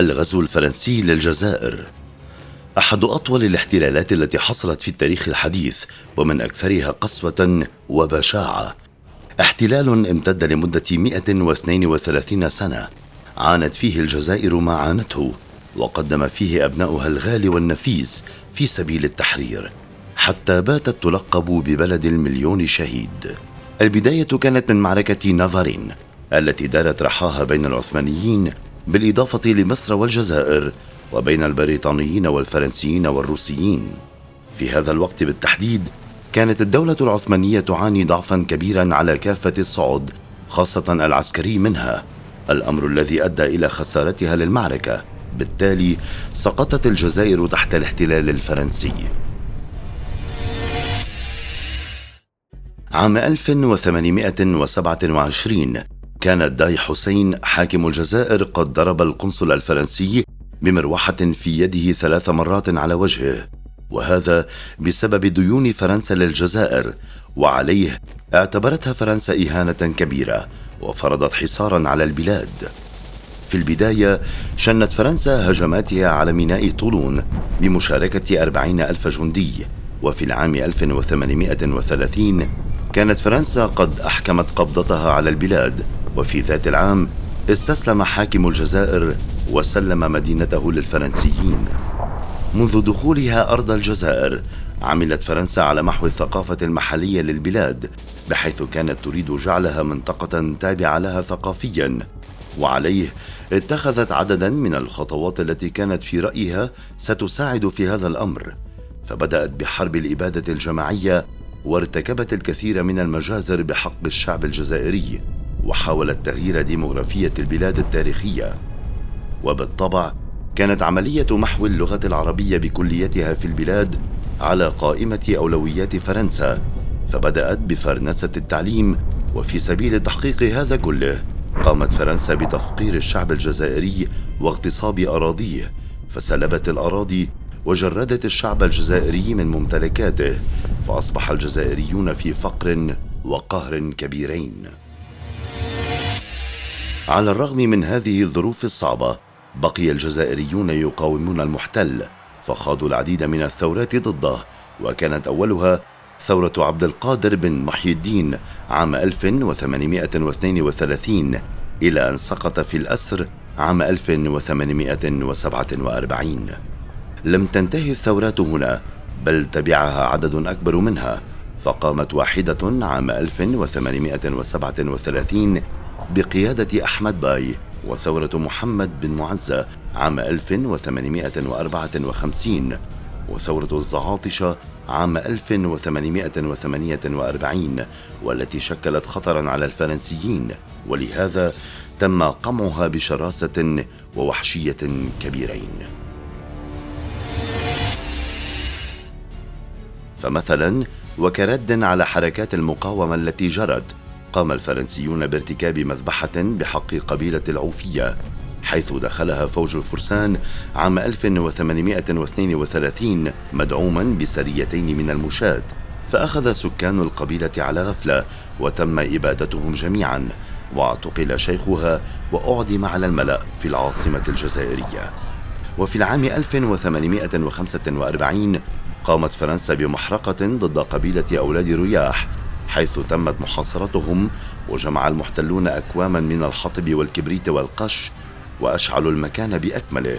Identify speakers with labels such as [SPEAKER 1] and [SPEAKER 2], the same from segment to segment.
[SPEAKER 1] الغزو الفرنسي للجزائر. أحد أطول الاحتلالات التي حصلت في التاريخ الحديث ومن أكثرها قسوة وبشاعة. احتلال امتد لمدة 132 سنة. عانت فيه الجزائر ما عانته وقدم فيه أبناؤها الغالي والنفيس في سبيل التحرير. حتى باتت تلقب ببلد المليون شهيد. البداية كانت من معركة نافارين التي دارت رحاها بين العثمانيين بالإضافة لمصر والجزائر وبين البريطانيين والفرنسيين والروسيين. في هذا الوقت بالتحديد كانت الدولة العثمانية تعاني ضعفا كبيرا على كافة الصعد خاصة العسكري منها. الأمر الذي أدى إلى خسارتها للمعركة. بالتالي سقطت الجزائر تحت الاحتلال الفرنسي. عام 1827 كان داي حسين حاكم الجزائر قد ضرب القنصل الفرنسي بمروحة في يده ثلاث مرات على وجهه وهذا بسبب ديون فرنسا للجزائر وعليه اعتبرتها فرنسا إهانة كبيرة وفرضت حصارا على البلاد. في البداية شنت فرنسا هجماتها على ميناء طولون بمشاركة أربعين ألف جندي وفي العام 1830 كانت فرنسا قد أحكمت قبضتها على البلاد. وفي ذات العام استسلم حاكم الجزائر وسلم مدينته للفرنسيين. منذ دخولها أرض الجزائر عملت فرنسا على محو الثقافة المحلية للبلاد بحيث كانت تريد جعلها منطقة تابعة لها ثقافيا. وعليه اتخذت عددا من الخطوات التي كانت في رأيها ستساعد في هذا الأمر. فبدأت بحرب الإبادة الجماعية وارتكبت الكثير من المجازر بحق الشعب الجزائري. وحاولت تغيير ديموغرافية البلاد التاريخية. وبالطبع كانت عملية محو اللغة العربية بكليتها في البلاد على قائمة أولويات فرنسا فبدأت بفرنسة التعليم وفي سبيل تحقيق هذا كله قامت فرنسا بتفقير الشعب الجزائري واغتصاب أراضيه فسلبت الأراضي وجردت الشعب الجزائري من ممتلكاته فأصبح الجزائريون في فقر وقهر كبيرين. على الرغم من هذه الظروف الصعبة بقي الجزائريون يقاومون المحتل فخاضوا العديد من الثورات ضده وكانت أولها ثورة عبد القادر بن محي الدين عام 1832 إلى أن سقط في الأسر عام 1847 لم تنتهي الثورات هنا بل تبعها عدد أكبر منها فقامت واحدة عام 1837 بقيادة أحمد باي وثورة محمد بن معزة عام 1854 وثورة الزعاطشة عام 1848 والتي شكلت خطرا على الفرنسيين ولهذا تم قمعها بشراسة ووحشية كبيرين. فمثلا وكرد على حركات المقاومة التي جرت قام الفرنسيون بارتكاب مذبحة بحق قبيلة العوفية حيث دخلها فوج الفرسان عام 1832 مدعوما بسريتين من المشاة. فأخذ سكان القبيلة على غفلة وتم إبادتهم جميعا واعتقل شيخها وأعدم على الملأ في العاصمة الجزائرية. وفي العام 1845 قامت فرنسا بمحرقة ضد قبيلة أولاد رياح حيث تمت محاصرتهم وجمع المحتلون أكواما من الحطب والكبريت والقش وأشعلوا المكان بأكمله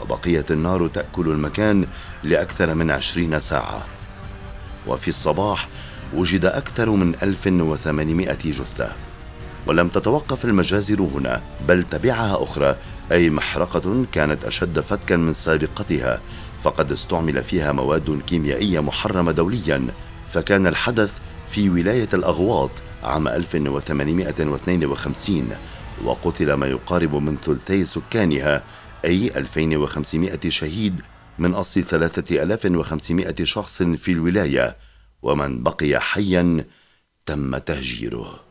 [SPEAKER 1] وبقيت النار تأكل المكان لأكثر من عشرين ساعة. وفي الصباح وجد أكثر من 1800 جثة. ولم تتوقف المجازر هنا بل تبعها أخرى أي محرقة كانت أشد فتكا من سابقتها فقد استعمل فيها مواد كيميائية محرمة دوليا. فكان الحدث في ولاية الأغواط عام 1852 وقتل ما يقارب من ثلثي سكانها أي 2500 شهيد من أصل 3500 شخص في الولاية ومن بقي حيا تم تهجيره.